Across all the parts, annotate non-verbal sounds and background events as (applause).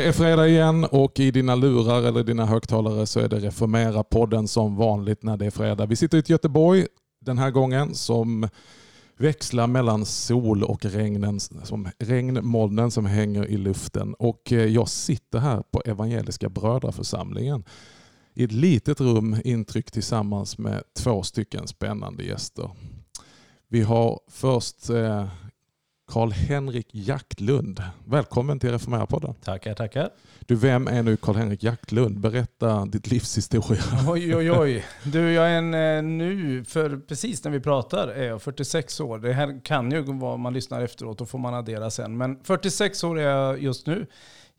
Det är fredag igen och i dina lurar eller dina högtalare så är det Reformera-podden som vanligt när det är fredag. Vi sitter i Göteborg den här gången som växlar mellan sol och regnen, som, regnmolnen som hänger i luften. Och eh, jag sitter här på Evangeliska Brödraförsamlingen i ett litet rum intryckt tillsammans med två stycken spännande gäster. Vi har först eh, Karl-Henrik Jaktlund. Välkommen till Reformera-podden. Tackar, tackar. Du, vem är nu Karl-Henrik Jaktlund? Berätta ditt livshistoria. Oj, oj, oj. Du, jag är en, eh, nu, för precis när vi pratar, är jag 46 år. Det här kan ju vara, man lyssnar efteråt, då får man addera sen. Men 46 år är jag just nu.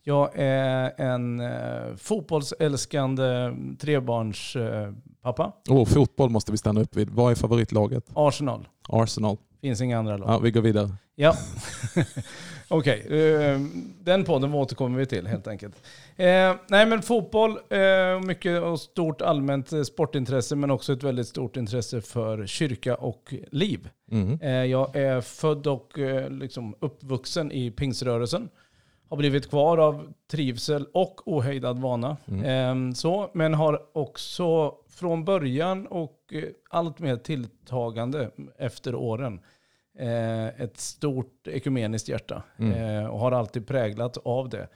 Jag är en eh, fotbollsälskande trebarnspappa. Oh, fotboll måste vi stanna upp vid. Vad är favoritlaget? Arsenal. Arsenal. Finns inga andra lag. Ja, vi går vidare. Ja, (laughs) okej. Okay. Uh, eh, den podden återkommer vi till helt enkelt. Uh, nej men fotboll, uh, mycket och stort allmänt sportintresse men också ett väldigt stort intresse för kyrka och liv. Mm. jag är född och liksom uppvuxen i pingsrörelsen. Har blivit kvar av trivsel och ohejdad vana. Mm. så, men har också från början och allt mer tilltagande efter åren eh, ett stort ekumeniskt hjärta mm. eh, och har alltid präglat av det.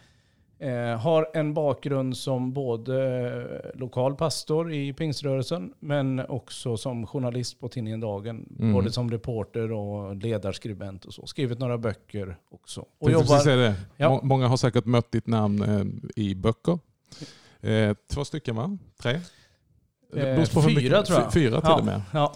Eh, har en bakgrund som både lokal pastor i pingströrelsen men också som journalist på tidningen Dagen. Mm. Både som reporter och ledarskribent och så. Skrivit några böcker också. Och jobbar, det. Ja. Många har säkert mött ditt namn eh, i böcker. Eh, två stycken va? Tre? Eh, fyra tror jag. Fyra till ja. och med. Ja.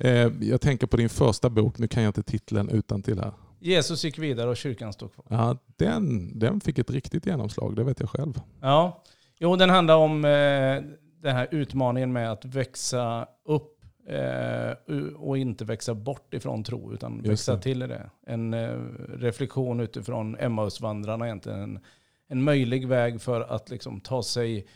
Eh, jag tänker på din första bok, nu kan jag inte titeln utan till här. Jesus gick vidare och kyrkan stod kvar. Ja, den, den fick ett riktigt genomslag, det vet jag själv. Ja, jo den handlar om eh, den här utmaningen med att växa upp eh, och inte växa bort ifrån tro, utan växa till i det. En eh, reflektion utifrån Emmausvandrarna egentligen. En, en möjlig väg för att liksom, ta sig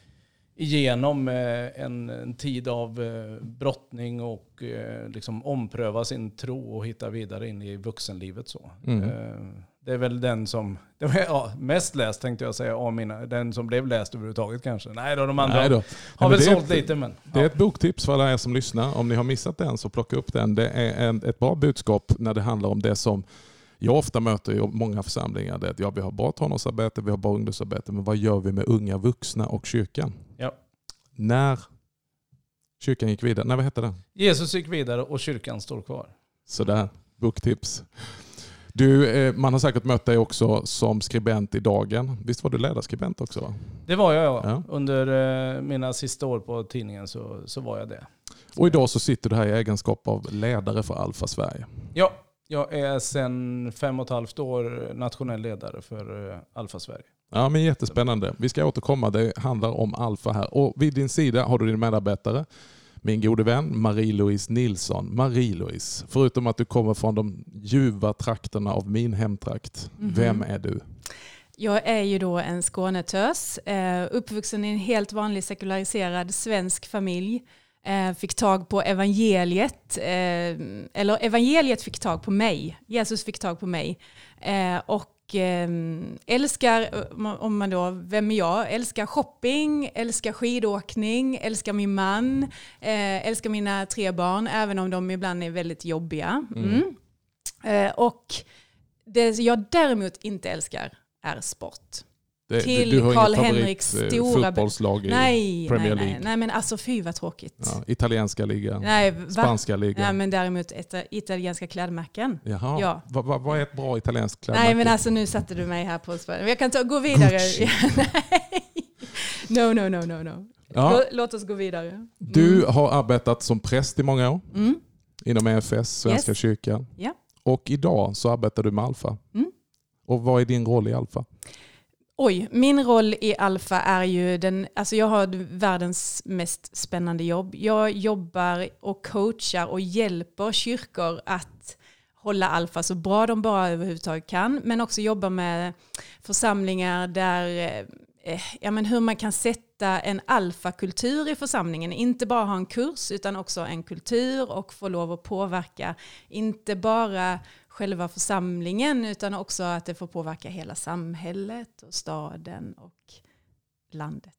igenom eh, en, en, tid av eh, brottning och eh, liksom ompröva sin tro och hitta vidare in i vuxenlivet. Så. Mm. Det är väl den som, (laughs) det var, ja, mest läst tänkte jag säga av mina, den som blev läst överhuvudtaget kanske. Nej då, de andra Nej då. har väl sålt lite men. Det är ett boktips för alla er som lyssnar. Om ni har missat den så plocka upp den. Det är en, ett bra budskap när det handlar om det som jag ofta möter i många församlingar. Det är att ja, vi har bra tonårsarbete, vi har bra ungdomsarbete, men vad gör vi med unga vuxna och kyrkan? När kyrkan gick vidare. Nej, vad hette den? Jesus gick vidare och kyrkan står kvar. Sådär, boktips. Du, eh, man har säkert mött dig också som skribent i Dagen. Visst var du ledarskribent också? Va? Det var jag, ja. ja. Under eh, mina sista år på tidningen så, så var jag det. Och idag så sitter du här i egenskap av ledare för Alfa Sverige. Ja, jag är sedan fem och ett halvt år nationell ledare för eh, Alfa Sverige. Ja, men jättespännande. Vi ska återkomma. Det handlar om Alfa här. Och vid din sida har du din medarbetare, min gode vän Marie-Louise Nilsson. Marie-Louise, förutom att du kommer från de ljuva trakterna av min hemtrakt, mm -hmm. vem är du? Jag är ju då en Skånetös, eh, uppvuxen i en helt vanlig sekulariserad svensk familj. Eh, fick tag på evangeliet, eh, eller evangeliet fick tag på mig. Jesus fick tag på mig. Och eh, älskar, eh, om man då, vem är jag? Älskar shopping, älskar skidåkning, älskar min man, älskar mina tre barn, även om de ibland är väldigt jobbiga. Mm. Mm. Och det jag däremot inte älskar är sport. Det, till du har Karl Henriks eh, stora... fotbollslag i nej, Premier League? Nej, nej, men alltså fy vad tråkigt. Ja, italienska ligan, nej, spanska ligan. Nej, men däremot italienska klädmärken. Jaha, ja. vad va, va är ett bra italienskt klädmärke? Nej, men alltså nu satte du mig här på spänn. Jag kan ta, gå vidare. (laughs) no, no, no, no, no. Ja. Låt oss gå vidare. Mm. Du har arbetat som präst i många år mm. inom EFS, Svenska yes. kyrkan. Ja. Och idag så arbetar du med Alfa. Mm. Och vad är din roll i Alfa? Oj, min roll i Alfa är ju den, alltså jag har världens mest spännande jobb. Jag jobbar och coachar och hjälper kyrkor att hålla Alfa så bra de bara överhuvudtaget kan, men också jobba med församlingar där, eh, ja men hur man kan sätta en alfakultur i församlingen. Inte bara ha en kurs utan också en kultur och få lov att påverka. Inte bara själva församlingen utan också att det får påverka hela samhället och staden och landet.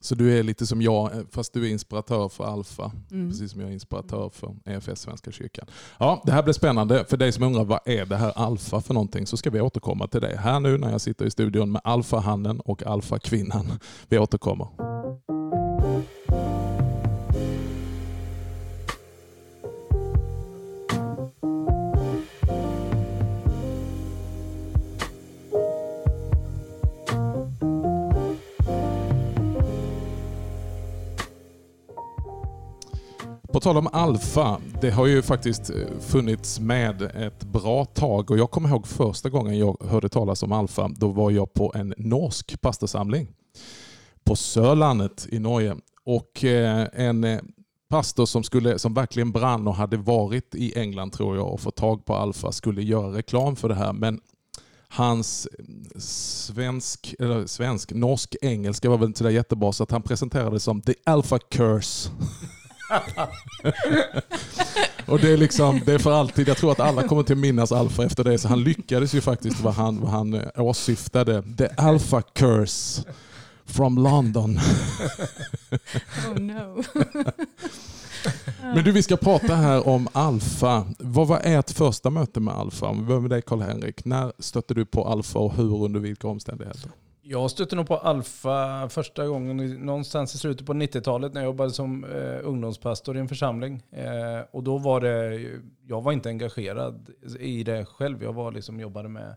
Så du är lite som jag, eh, fast du är inspiratör för Alfa, Mm. precis som jag är inspiratör för EFS, Svenska kyrkan. Ja, det här blir spännande. För dig som undrar vad är det här Alfa för någonting så ska vi återkomma till det här nu när jag sitter i studion med Alfahannen och Alfakvinnan. Vi återkommer. Tal om alfa, det har ju faktiskt eh, funnits med ett bra tag och jag kommer ihåg första gången jag hörde talas om alfa, då var jag på en norsk pastorsamling på Sörlandet i Norge. Och eh, en eh, pastor som, skulle, som verkligen brann och hade varit i England tror jag och fått tag på alfa skulle göra reklam för det här. Men hans svensk, eller svensk, norsk, engelska var väl inte så där jättebra så att han presenterade det som The Alpha Curse. (laughs) (laughs) och det är liksom, det är för alltid. Jag tror att alla kommer till minnas Alfa efter det. Så han lyckades ju faktiskt vad han, vad han eh, åsyftade. The Alpha Curse from London. (laughs) Oh no. (laughs) Men du, vi ska prata här om Alfa. Vad var ert första möte med Alfa? Om vi börjar med dig Karl-Henrik. När stötte du på Alfa och hur under vilka omständigheter? Jag stötte nog på Alfa första gången någonstans i slutet på 90-talet när jag jobbade som eh, ungdomspastor i en församling. Eh, och då var det, jag var inte engagerad i det själv. Jag var liksom, jobbade med,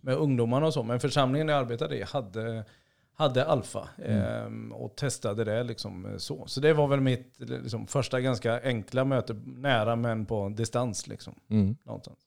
med ungdomarna och så. Men församlingen jag arbetade i hade, hade Alfa eh, och testade det liksom eh, så. Så det var väl mitt liksom, första ganska enkla möte, nära men på distans. Liksom, Mm.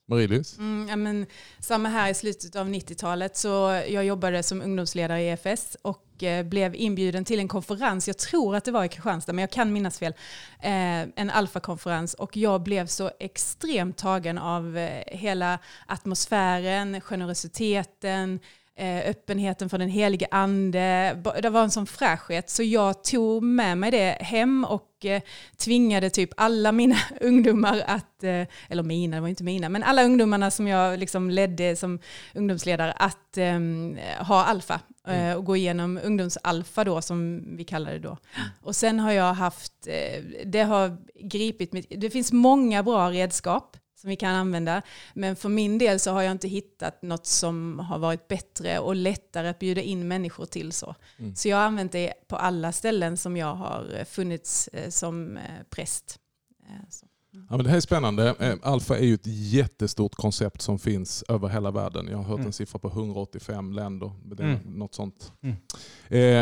Marie-Louise? Mm, ja, men, samma här i slutet av 90-talet så jag jobbade som ungdomsledare i EFS och eh, blev inbjuden till en konferens, jag tror att det var i Kristianstad men jag kan minnas fel, eh, en alfakonferens och jag blev så extremt tagen av eh, hela atmosfären, generositeten, öppenheten för den helige ande. Det var en sån fräschhet så jag tog med mig det hem och eh, tvingade typ alla mina (laughs) ungdomar att, eh, eller mina, det var inte mina, men alla ungdomarna som jag liksom ledde som ungdomsledare att eh, ha alfa eh, och gå igenom ungdomsalfa då som vi kallar det då. Och sen har jag haft, eh, det har gripit mitt, det finns många bra redskap som vi kan använda. Men för min del så har jag inte hittat något som har varit bättre och lättare att bjuda in människor till så. Så jag har använt det på alla ställen som jag har funnits eh, som eh, präst. Eh, så. Ja, men det här är spännande. Eh, Alfa är ju ett jättestort koncept som finns över hela världen. Jag har hört Mm. en siffra på 185 länder. Det Mm. Något sånt. Mm.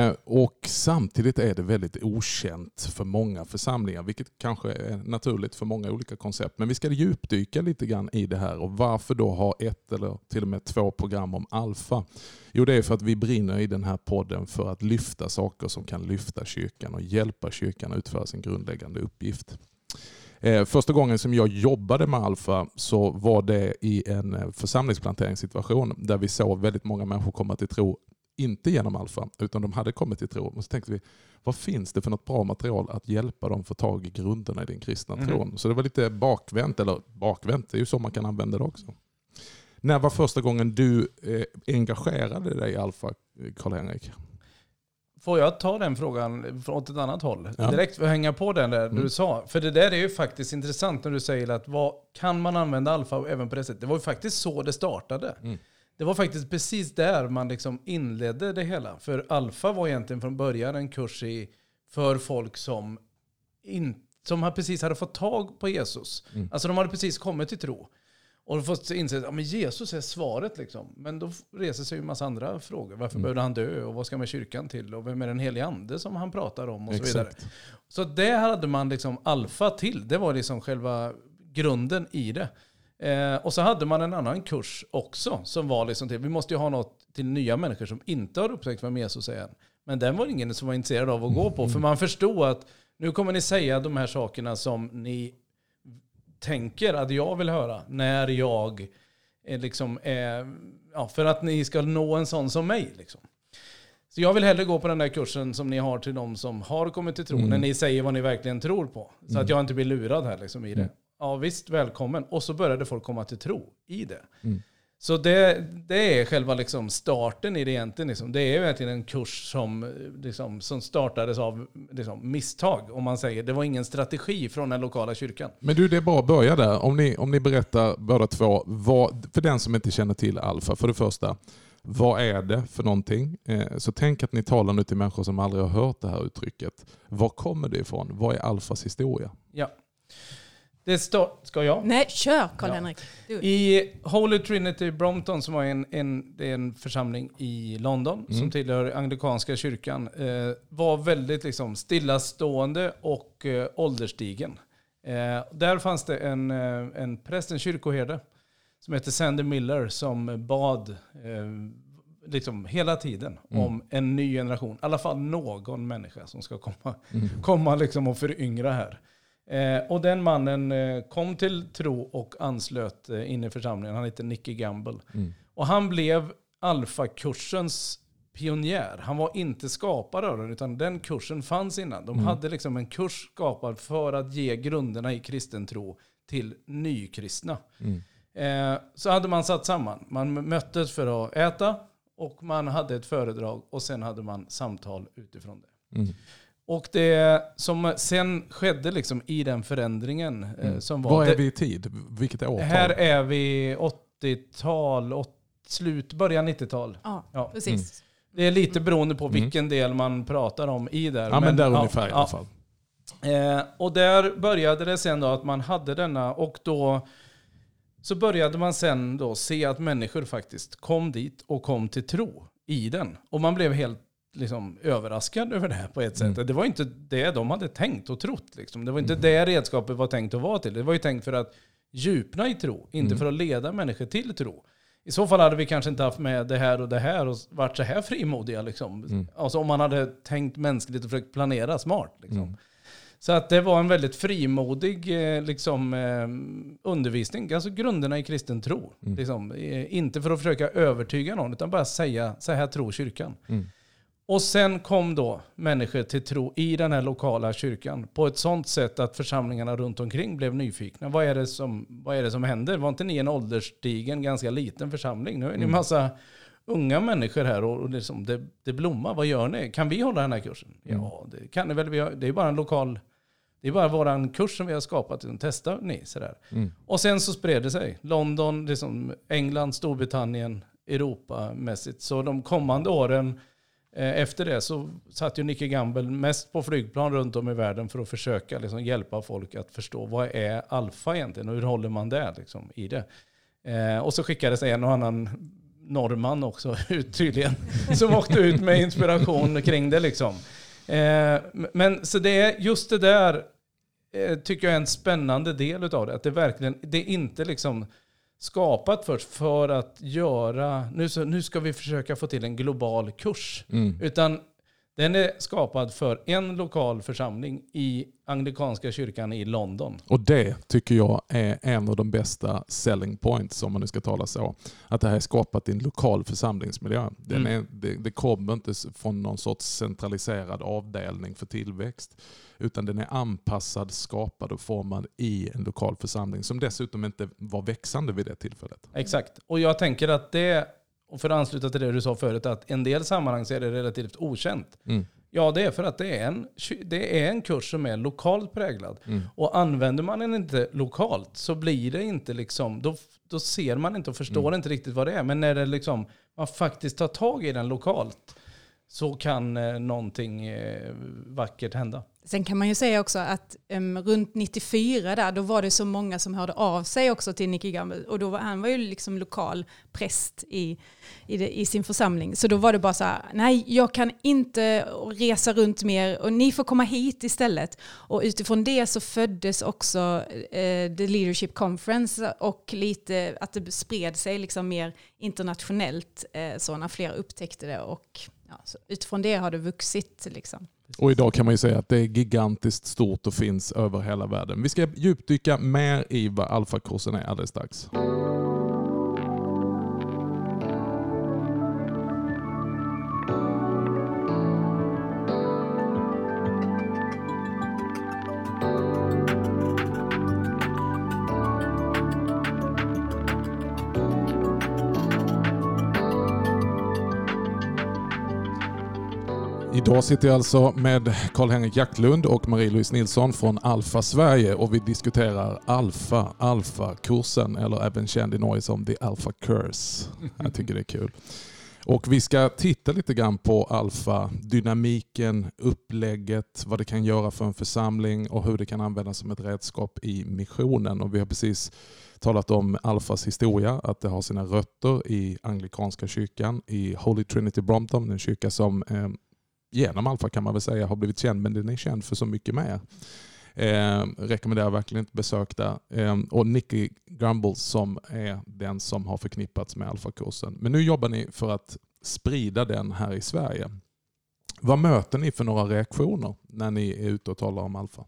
Eh, och samtidigt är det väldigt okänt för många församlingar, vilket kanske är naturligt för många olika koncept. Men vi ska djupdyka lite grann i det här och varför då ha ett eller till och med två program om alfa? Jo, det är för att vi brinner i den här podden för att lyfta saker som kan lyfta kyrkan och hjälpa kyrkan att utföra sin grundläggande uppgift. Eh, Första gången som jag jobbade med Alfa så var det i en eh, församlingsplanteringssituation där vi såg väldigt många människor komma till tro, inte genom Alfa, utan de hade kommit till tro. Och så tänkte vi, vad finns det för något bra material att hjälpa dem få tag i grunderna i den kristna Mhm. tron? Så det var lite bakvänt, eller bakvänt, det är ju så man kan använda det också. När var första gången du eh, engagerade dig i Alfa, eh, Karl-Henrik? Får jag ta den frågan från åt ett annat håll? Ja. Direkt för att hänga på den där Mm. du sa. För det där är ju faktiskt intressant när du säger att vad, kan man använda alfa även på det sättet? Det var ju faktiskt så det startade. Mm. Det var faktiskt precis där man liksom inledde det hela. För alfa var egentligen från början en kurs i, för folk som, in, som har precis hade fått tag på Jesus. Mm. Alltså de hade precis kommit till tro. Och de fått inse att ja, men Jesus är svaret. Liksom. Men då reser sig en massa andra frågor. Varför Mm. behövde han dö? Och vad ska med kyrkan till? Och vem är den helige ande som han pratar om? Och så vidare. Exakt. Så det hade man liksom alfa till. Det var liksom själva grunden i det. Eh, och så hade man en annan kurs också som var liksom till, vi måste ju ha något till nya människor som inte har upptäckt vem Jesus är än. Men den var ingen som var intresserad av att gå på. För man förstod att nu kommer ni säga de här sakerna som ni tänker att jag vill höra när jag är liksom är, ja, för att ni ska nå en sån som mig. Liksom. Så jag vill hellre gå på den där kursen som ni har till de som har kommit till tro, Mm. när ni säger vad ni verkligen tror på. Så Mm. att jag inte blir lurad här liksom i det. Mm. ja visst, välkommen. Och så började folk komma till tro i det. Mm. Så det, det är själva liksom starten i det egentligen. Liksom. Det är verkligen en kurs som, liksom, som startades av liksom, misstag, om man säger. Det var ingen strategi från den lokala kyrkan. Men du, det är bara att börja där. Om ni, om ni berättar båda två, vad, för den som inte känner till Alfa, för det första, vad är det för någonting? Eh, så tänk att ni talar nu till människor som aldrig har hört det här uttrycket. Var kommer det ifrån? Vad är Alfas historia? Ja. Det står, ska jag? Nej, kör Karl-Henrik. Du. I Holy Trinity Brompton som var en, en, det är en församling i London Mm. som tillhör anglikanska kyrkan eh, var väldigt liksom stillastående och eh, ålderstigen. Eh, där fanns det en, eh, en präst, en kyrkoherde som heter Sandy Miller som bad eh, liksom hela tiden Mm. om en ny generation. I alla fall någon människa som ska komma, Mm. komma liksom och föryngra här. Eh, och den mannen eh, kom till tro och anslöt eh, in i församlingen. Han heter Nicky Gamble. Mm. Och han blev alfakursens pionjär. Han var inte skapare av den, utan den kursen fanns innan. De Mm. hade liksom en kurs skapad för att ge grunderna i kristen tro till nykristna. Mm. Eh, så hade man satt samman. Man möttes för att äta och man hade ett föredrag och sen hade man samtal utifrån det. Mm. Och det som sen skedde liksom i den förändringen eh, Mm. som var... Vad är det- vi i tid? Vilket årtal? här är vi 80-tal, åt- slut, början 90-tal. Ja, Ja. precis. Det är lite beroende på Mm. vilken del man pratar om i där. ja, men, där ja, ungefär i alla fall. Eh, och där började det sen då att man hade denna och då så började man sen då se att människor faktiskt kom dit och kom till tro i den. Och man blev helt liksom överraskad över det här på ett sätt. Mm. Det var inte det de hade tänkt och trott. Liksom. Det var inte det redskapet var tänkt att vara till. Det var ju tänkt för att djupna i tro, inte Mm. för att leda människor till tro. I så fall hade vi kanske inte haft med det här och det här och varit så här frimodiga. Liksom. Mm. Alltså om man hade tänkt mänskligt och försökt planera smart. Liksom. Mm. Så att det var en väldigt frimodig eh, liksom, eh, undervisning, alltså grunderna i kristen tro. Mm. Liksom, eh, inte för att försöka övertyga någon, utan bara säga, så här tror kyrkan. Och sen kom då människor till tro i den här lokala kyrkan på ett sånt sätt att församlingarna runt omkring blev nyfikna. Vad är det som, vad är det som händer? Var inte ni en ålderstigen, ganska liten församling? Nu är ni en Mm. massa unga människor här och och liksom det, det blommar. Vad gör ni? Kan vi hålla den här kursen? Mm. Ja, det kan ni väl. Det är bara en lokal, det är bara våran kurs som vi har skapat. Testar ni? Sådär. Mm. Och sen så spred det sig. London, liksom England, Storbritannien, Europamässigt. Så de kommande åren Eh, efter det så satt ju Nicky Gamble mest på flygplan runt om i världen för att försöka liksom hjälpa folk att förstå vad är alfa egentligen och hur håller man det liksom, i det. Eh, och så skickades en och annan norrman också (laughs) ut tydligen. (laughs) Som åkte ut med inspiration kring det liksom. Eh, men så det är just det där eh, tycker jag är en spännande del av det. Att det verkligen, det är inte liksom skapat först för att göra, nu, så, nu ska vi försöka få till en global kurs. Mm. Utan den är skapad för en lokal församling i anglikanska kyrkan i London. Och det tycker jag är en av de bästa selling points, om man nu ska tala så. Att det här är skapat i en lokal församlingsmiljö. Den Mm. är, det, det kommer inte från någon sorts centraliserad avdelning för tillväxt. Utan den är anpassad, skapad och formad i en lokal församling som dessutom inte var växande vid det tillfället. Exakt. Och jag tänker att det, och för att ansluta till det du sa förut, att en del sammanhang så är det relativt okänt. Mm. Ja, det är för att det är en, det är en kurs som är lokalt präglad. Mm. Och använder man den inte lokalt så blir det inte liksom, då, då ser man inte och förstår Mm. inte riktigt vad det är. Men när det liksom, man faktiskt tar tag i den lokalt så kan eh, någonting eh, vackert hända. Sen kan man ju säga också att um, runt 94 där, då var det så många som hörde av sig också till Nicky Gamble. Och då var, han var ju liksom lokal präst i, i, det, i sin församling. Så då var det bara så här, nej jag kan inte resa runt mer och ni får komma hit istället. Och utifrån det så föddes också eh, The Leadership Conference och lite att det spred sig liksom mer internationellt eh, så när fler upptäckte det. Och ja, så utifrån det har det vuxit liksom. Och idag kan man ju säga att det är gigantiskt stort och finns över hela världen. Vi ska djupdyka mer i vad alfakursen är alldeles strax. Idag sitter jag alltså med Karl-Henrik Jacklund och Marie-Louise Nilsson från Alfa Sverige och vi diskuterar Alfa, Alfa-kursen eller även känd i Norge som The Alpha Curse. Jag tycker det är kul. Och vi ska titta lite grann på Alfa, dynamiken, upplägget, vad det kan göra för en församling och hur det kan användas som ett redskap i missionen. Och vi har precis talat om Alfas historia, att det har sina rötter i anglikanska kyrkan, i Holy Trinity Brompton, en kyrka som eh, genom Alfa kan man väl säga har blivit känd, men den är känd för så mycket mer. Eh, rekommenderar verkligen ett besök där. Eh, och Nicky Grumble som är den som har förknippats med Alfa-kursen. Men nu jobbar ni för att sprida den här i Sverige. Vad möter ni för några reaktioner när ni är ute och talar om Alfa?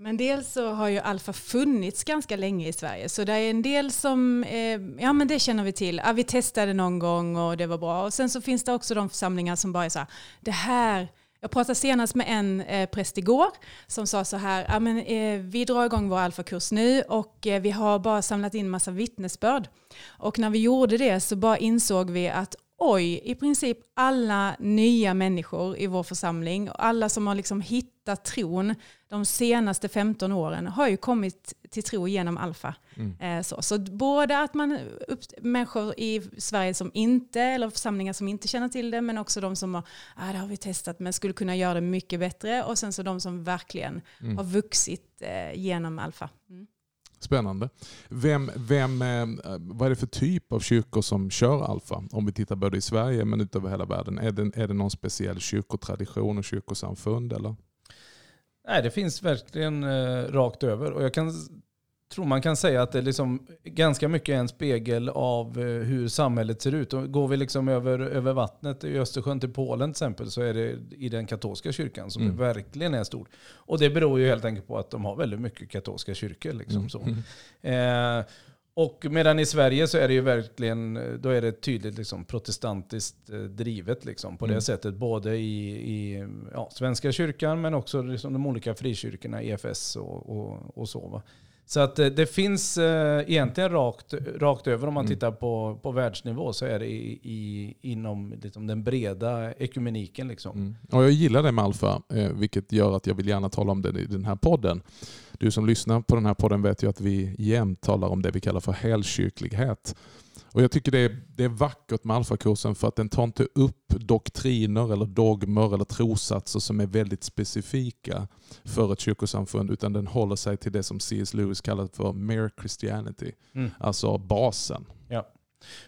Men dels så har ju Alfa funnits ganska länge i Sverige, så det är en del som, eh, ja men det känner vi till, ja, vi testade någon gång och det var bra. Och sen så finns det också de församlingar som bara är så här, det här, jag pratade senast med en eh, präst igår som sa så här, ja, men, eh, vi drar igång vår alfakurs nu och eh, vi har bara samlat in massa vittnesbörd. Och när vi gjorde det så bara insåg vi att oj, i princip alla nya människor i vår församling, alla som har liksom hittat tron de senaste 15 åren har ju kommit till tro genom Alfa. Mm. Eh, så, så både att man upp, människor i Sverige som inte, eller församlingar som inte känner till det, men också de som har, ah, det har vi testat men skulle kunna göra det mycket bättre. Och sen så de som verkligen mm. har vuxit eh, genom Alfa. Mm. Spännande. Vem, vem, eh, vad är det för typ av kyrkor som kör alfa? Om vi tittar både i Sverige men utöver hela världen. Är det, är det någon speciell kyrkotradition och kyrkosamfund? Eller? Nej, det finns verkligen eh, rakt över. Och jag kan, tror man kan säga att det liksom ganska mycket är en spegel av eh, hur samhället ser ut. Och går vi liksom över, över vattnet i Östersjön till Polen till exempel så är det i den katolska kyrkan som mm. det verkligen är stort. Och det beror ju helt enkelt på att de har väldigt mycket katolska kyrkor. Liksom, mm. så. Mm. Eh, och medan i Sverige så är det ju verkligen, då är det tydligt liksom protestantiskt eh, drivet liksom på mm. det sättet. Både i, i ja, Svenska kyrkan men också liksom de olika frikyrkorna, EFS och, och, och så. Va? Så att det, eh, det finns eh, egentligen rakt, rakt över om man mm. tittar på, på världsnivå så är det i, i, inom liksom den breda ekumeniken. Liksom. Mm. Och jag gillar det med Alfa, eh, vilket gör att jag vill gärna tala om det i den här podden. Du som lyssnar på den här podden vet ju att vi jämt talar om det vi kallar för helkyrklighet. Och jag tycker det är, det är vackert med alfakursen för att den tar inte upp doktriner eller dogmer eller trossatser som är väldigt specifika för ett kyrkosamfund utan den håller sig till det som C.S. Lewis kallar för mere Christianity. Mm. Alltså basen. Ja.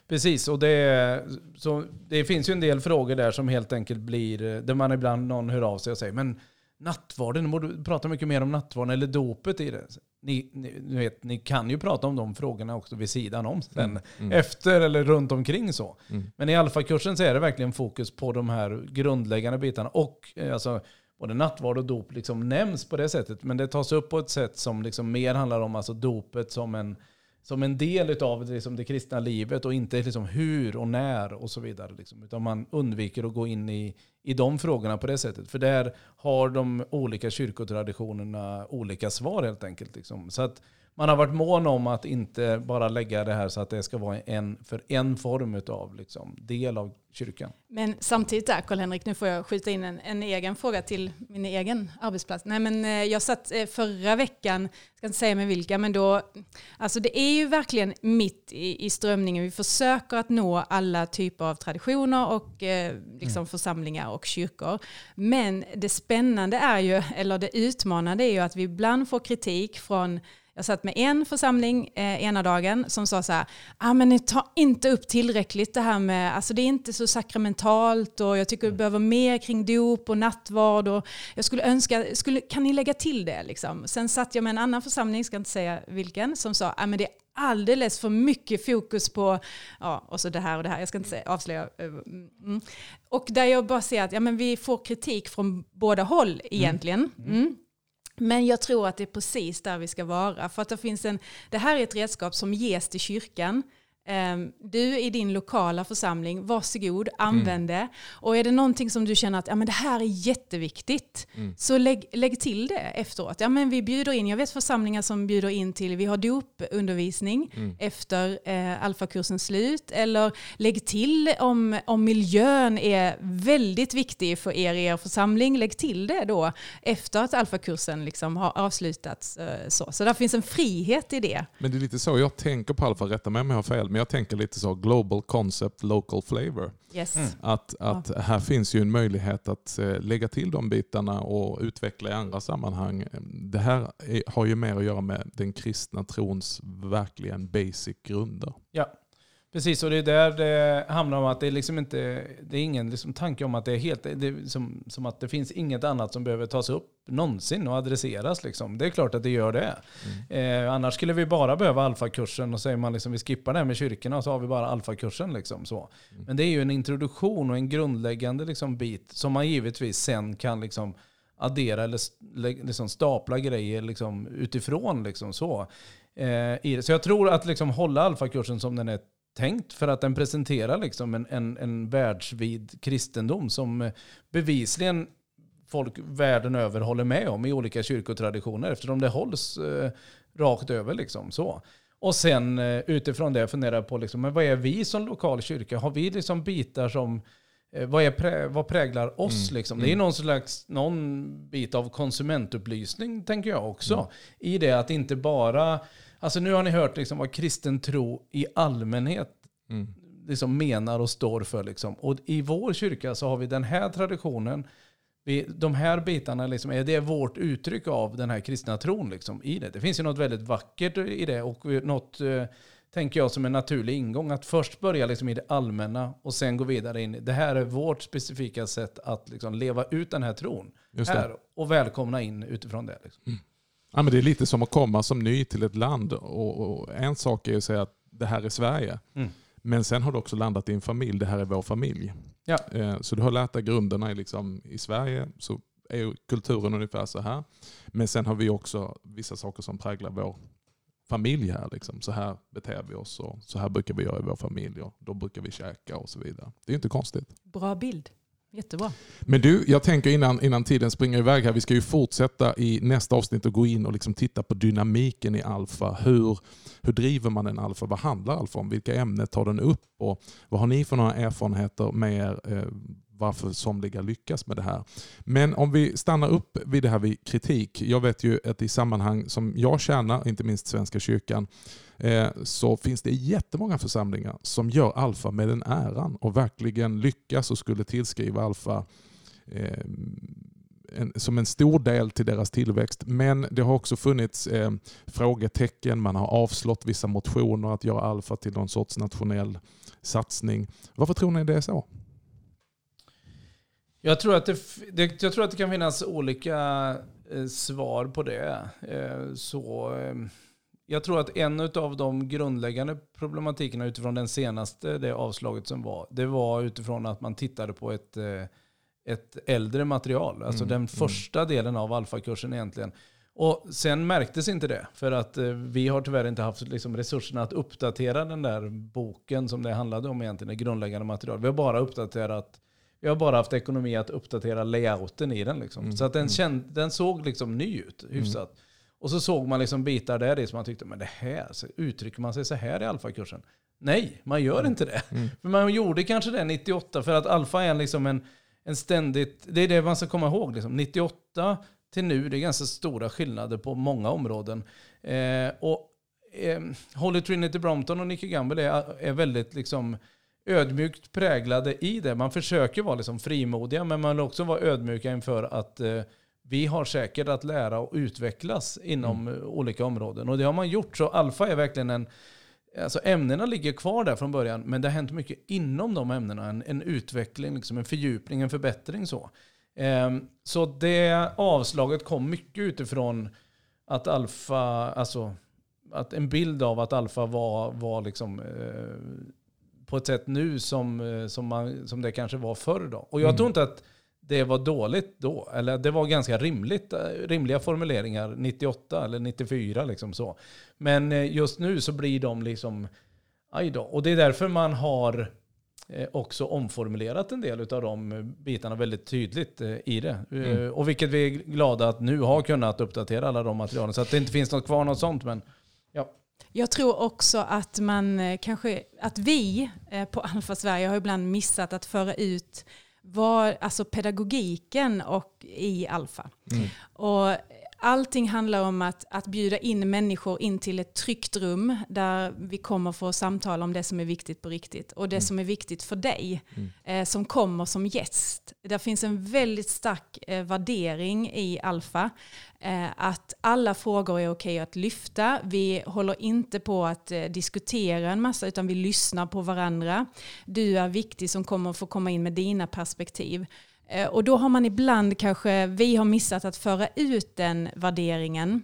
Precis, och det, så det finns ju en del frågor där som helt enkelt blir, där man ibland någon hör av sig och säger men nattvarden, borde prata mycket mer om nattvarden eller dopet i det. Ni, ni, ni, vet, ni kan ju prata om de frågorna också vid sidan om sen. Mm. Mm. Efter eller runt omkring så. Mm. Men i alfakursen så är det verkligen fokus på de här grundläggande bitarna. Och eh, alltså, både nattvard och dop liksom nämns på det sättet. Men det tas upp på ett sätt som liksom mer handlar om alltså dopet som en som en del av liksom det kristna livet och inte liksom hur och när och så vidare. Liksom. Utan man undviker att gå in i, i de frågorna på det sättet. För där har de olika kyrkotraditionerna olika svar helt enkelt. Liksom. Så att man har varit mån om att inte bara lägga det här så att det ska vara en, för en form av liksom, del av kyrkan. Men samtidigt där, Karl-Henrik, nu får jag skjuta in en, en, egen fråga till min egen arbetsplats. Nej, men eh, jag satt eh, förra veckan, jag ska inte säga med vilka, men då, alltså det är ju verkligen mitt i, i strömningen. Vi försöker att nå alla typer av traditioner och eh, liksom mm. församlingar och kyrkor. Men det spännande är ju, eller det utmanande är ju att vi ibland får kritik från jag satt med en församling eh, ena dagen som sa så här, ah, men ni tar inte upp tillräckligt det här med, alltså det är inte så sakramentalt och jag tycker vi behöver mer kring dop och nattvard och jag skulle önska, skulle, kan ni lägga till det liksom? Sen satt jag med en annan församling, ska inte säga vilken, som sa, ah, men det är alldeles för mycket fokus på, ja, och så det här och det här, jag ska inte säga, avslöja. Eh, mm. Och där jag bara ser att ja, men vi får kritik från båda håll egentligen. Mm. Men jag tror att det är precis där vi ska vara. För att det, finns en, det här är ett redskap som ges till kyrkan du i din lokala församling, varsågod, använd det. Och är det någonting som du känner att ja, men det här är jätteviktigt, mm. så lägg, lägg till det efteråt. Ja, men vi bjuder in, jag vet församlingar som bjuder in till, vi har dopundervisning mm. efter eh, alfakursens slut. Eller lägg till om, om miljön är väldigt viktig för er i er församling, lägg till det då efter att alfakursen liksom har avslutats. Eh, så. så där finns en frihet i det. Men det är lite så jag tänker på alfa, rätta mig om jag har fel, men jag tänker lite så global concept, local flavor. Yes. Mm. Att, att ja. här finns ju en möjlighet att eh, lägga till de bitarna och utveckla i andra sammanhang. Det här är, har ju mer att göra med den kristna trons verkligen basic grunder. Ja. Precis, och det är där det handlar om att det är liksom inte, det är ingen liksom tanke om att det är helt, det är som, som att det finns inget annat som behöver tas upp någonsin och adresseras. Liksom. Det är klart att det gör det. Mm. Eh, annars skulle vi bara behöva alfakursen och säger man liksom vi skippar det här med kyrkorna och så har vi bara alfakursen. Liksom, så. Mm. Men det är ju en introduktion och en grundläggande liksom, bit som man givetvis sen kan liksom, addera eller liksom, stapla grejer liksom, utifrån. Liksom, så. Eh, så jag tror att liksom, hålla alfakursen som den är tänkt för att den presenterar liksom en, en, en världsvid kristendom som bevisligen folk världen över håller med om i olika kyrkotraditioner eftersom det hålls eh, rakt över. Liksom, så. Och sen eh, utifrån det fundera på liksom, men vad är vi som lokal kyrka? Har vi liksom bitar som eh, vad, är prä, vad präglar oss? Mm. Liksom? Det är mm. någon slags någon bit av konsumentupplysning, tänker jag också. Mm. I det att inte bara Alltså nu har ni hört liksom vad kristen tro i allmänhet mm. liksom menar och står för. Liksom. Och i vår kyrka så har vi den här traditionen. Vi, de här bitarna liksom, är det vårt uttryck av den här kristna tron liksom, i det. Det finns ju något väldigt vackert i det och något, eh, tänker jag, som en naturlig ingång. Att först börja liksom i det allmänna och sen gå vidare in. Det här är vårt specifika sätt att liksom leva ut den här tron. Här, och välkomna in utifrån det. Liksom. Mm. Ja, men det är lite som att komma som ny till ett land. Och, och en sak är att säga att det här är Sverige. Mm. Men sen har du också landat i en familj. Det här är vår familj. Ja. Eh, så du har lärt dig grunderna i, liksom, i Sverige. Så är kulturen ungefär så här. Men sen har vi också vissa saker som präglar vår familj här. Liksom. Så här beter vi oss och så här brukar vi göra i vår familj. Och då brukar vi käka och så vidare. Det är inte konstigt. Bra bild. Jättebra. Men du, jag tänker innan, innan tiden springer iväg här, vi ska ju fortsätta i nästa avsnitt och gå in och liksom titta på dynamiken i alfa. Hur, hur driver man en alfa? Vad handlar alfa om? Vilka ämnen tar den upp? Och vad har ni för några erfarenheter med er? Eh, varför somliga lyckas med det här. Men om vi stannar upp vid det här vid kritik. Jag vet ju att i sammanhang som jag tjänar, inte minst Svenska kyrkan, eh, så finns det jättemånga församlingar som gör alfa med den äran och verkligen lyckas och skulle tillskriva alfa eh, en, som en stor del till deras tillväxt. Men det har också funnits eh, frågetecken. Man har avslått vissa motioner att göra alfa till någon sorts nationell satsning. Varför tror ni det är så? Jag tror att det, det, jag tror att det kan finnas olika eh, svar på det. Eh, så, eh, jag tror att en av de grundläggande problematikerna utifrån den senaste det avslaget som var, det var utifrån att man tittade på ett, eh, ett äldre material. Alltså mm, den mm. första mm. delen av alfakursen egentligen. Och sen märktes inte det, för att eh, vi har tyvärr inte haft liksom, resurserna att uppdatera den där boken som det handlade om egentligen, det grundläggande materialet. Vi har bara uppdaterat vi har bara haft ekonomi att uppdatera layouten i den. Liksom. Mm. Så att den, mm. känd, den såg liksom ny ut, mm. hyfsat. Mm. Och så såg man liksom bitar där i som man tyckte, men det här, så uttrycker man sig så här i alfakursen? Nej, man gör mm. inte det. Mm. (laughs) För man gjorde kanske det 98, för att alfa är liksom en, en ständigt, det är det man ska komma ihåg. Liksom. 98 till nu, det är ganska stora skillnader på många områden. Eh, och eh, Holy Trinity Brompton och Nicky Gamble är, är väldigt liksom, ödmjukt präglade i det. Man försöker vara liksom frimodiga, men man vill också vara ödmjuka inför att eh, vi har säkert att lära och utvecklas inom mm. olika områden. Och det har man gjort. Så alfa är verkligen en... Alltså ämnena ligger kvar där från början, men det har hänt mycket inom de ämnena. En, en utveckling, liksom en fördjupning, en förbättring. Så, eh, så det avslaget kom mycket utifrån att alfa, alltså att en bild av att alfa var, var liksom, eh, på ett sätt nu som, eh, som, man, som det kanske var förr. Då. Och jag mm. tror inte att det var dåligt då. Eller det var ganska rimligt, eh, rimliga formuleringar 98 eller 94. Liksom så. Men eh, just nu så blir de liksom Aj då. Och det är därför man har också omformulerat en del av de bitarna väldigt tydligt i det. Mm. Och vilket vi är glada att nu har kunnat uppdatera alla de materialen så att det inte finns något kvar något sånt. Men Jag tror också att man eh, kanske, att vi eh, på (laughs) Alfa Sverige har ibland missat att föra ut vad, alltså pedagogiken och i Alfa. Mm. Och allting handlar om att, att bjuda in människor in till ett tryggt rum där vi kommer få samtala om det som är viktigt på riktigt och det Mm. som är viktigt för dig Mm. eh, som kommer som gäst. Det finns en väldigt stark eh, värdering i Alfa eh, att alla frågor är okej att lyfta. Vi håller inte på att eh, diskutera en massa utan vi lyssnar på varandra. Du är viktig som kommer få komma in med dina perspektiv. Eh, och då har man ibland kanske, vi har missat att föra ut den värderingen.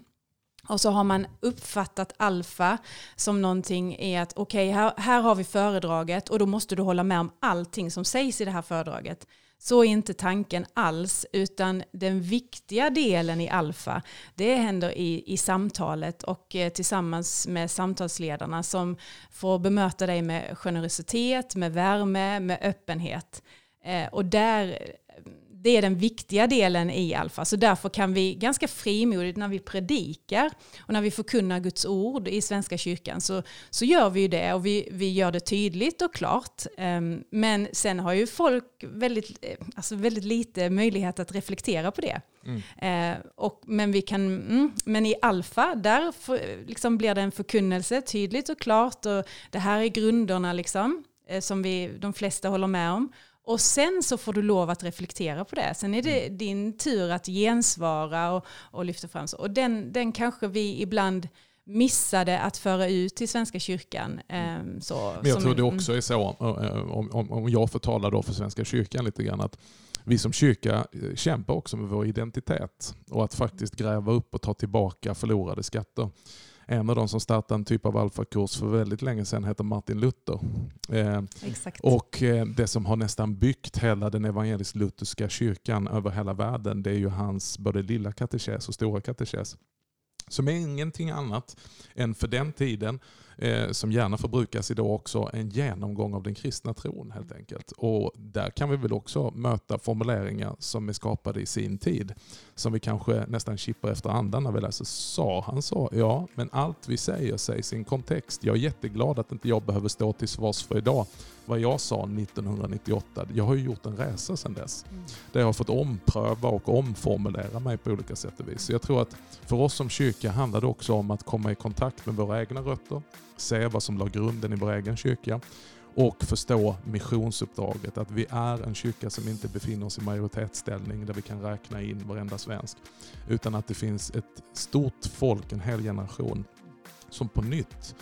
Och så har man uppfattat alfa som någonting i att okej, här, här har vi föredraget och då måste du hålla med om allting som sägs i det här föredraget. Så är inte tanken alls, utan den viktiga delen i alfa, det händer i, i samtalet och eh, tillsammans med samtalsledarna som får bemöta dig med generositet, med värme, med öppenhet. Eh, och där, det är den viktiga delen i alfa. Så därför kan vi ganska frimodigt när vi predikar och när vi förkunnar Guds ord i Svenska kyrkan så, så gör vi ju det och vi, vi gör det tydligt och klart. Ehm, Men sen har ju folk väldigt, eh, alltså väldigt lite möjlighet att reflektera på det. Mm. Eh, och, men, vi kan, mm, men i alfa, där för, liksom blir det en förkunnelse tydligt och klart. Och det här är grunderna liksom, eh, som vi, de flesta håller med om. Och sen så får du lov att reflektera på det. Sen är det din tur att gensvara och, och lyfta fram. Så. Och den, den kanske vi ibland missade att föra ut till Svenska kyrkan. ehm, så, Men jag tror det också är så, om, om, om jag får tala då för Svenska kyrkan lite grann, att vi som kyrka eh, kämpar också med vår identitet och att faktiskt gräva upp och ta tillbaka förlorade skatter. En av de som startade en typ av alfakurs för väldigt länge sedan heter Martin Luther. Eh, och eh, det som har nästan byggt hela den evangelisk-lutherska kyrkan över hela världen, det är ju hans både lilla katekes och stora katekes. Som är ingenting annat än för den tiden, eh, som gärna förbrukas idag också, en genomgång av den kristna tron helt enkelt. Och där kan vi väl också möta formuleringar som är skapade i sin tid. Som vi kanske nästan kippar efter andan när vi läser. Sa han så? Ja, men allt vi säger sägs i en kontext. Jag är jätteglad att inte jag behöver stå till svars för idag vad jag sa 1998. Jag har ju gjort en resa sedan dess. Mm. Där jag har fått ompröva och omformulera mig på olika sätt och vis. Så jag tror att för oss som kyrka handlar det också om att komma i kontakt med våra egna rötter, se vad som la grunden i vår egen kyrka och förstå missionsuppdraget. Att vi är en kyrka som inte befinner oss i majoritetsställning där vi kan räkna in varenda svensk. Utan att det finns ett stort folk, en hel generation, som på nytt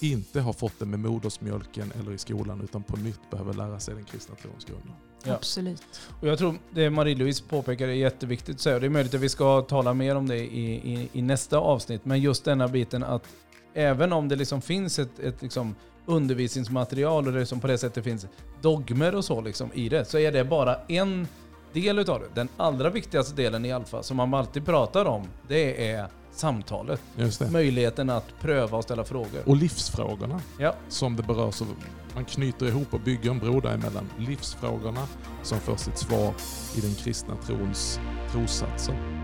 inte har fått det med modersmjölken eller i skolan utan på nytt behöver lära sig den kristna trons grunder. Ja. Absolut. Och jag tror det Marie-Louise påpekar är jätteviktigt att säga. Och det är möjligt att vi ska tala mer om det i, i, i nästa avsnitt. Men just denna biten att även om det liksom finns ett, ett liksom undervisningsmaterial och det som på det sättet finns dogmer och så liksom i det, så är det bara en del utav det. Den allra viktigaste delen i Alfa, som man alltid pratar om, det är samtalet. Möjligheten att pröva och ställa frågor. Och livsfrågorna Ja. som det berör. Så man knyter ihop och bygger en bro däremellan. Livsfrågorna som får sitt svar i den kristna trons trossatser.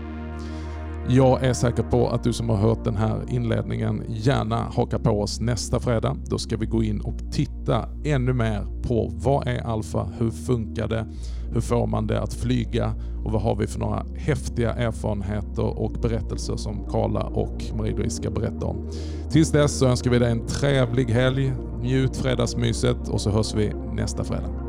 Jag är säker på att du som har hört den här inledningen gärna hakar på oss nästa fredag. Då ska vi gå in och titta ännu mer på vad är alfa, hur funkar det, hur får man det att flyga och vad har vi för några häftiga erfarenheter och berättelser som Karla och Marie-Louise ska berätta om. Tills dess så önskar vi dig en trevlig helg, njut fredagsmyset och så hörs vi nästa fredag.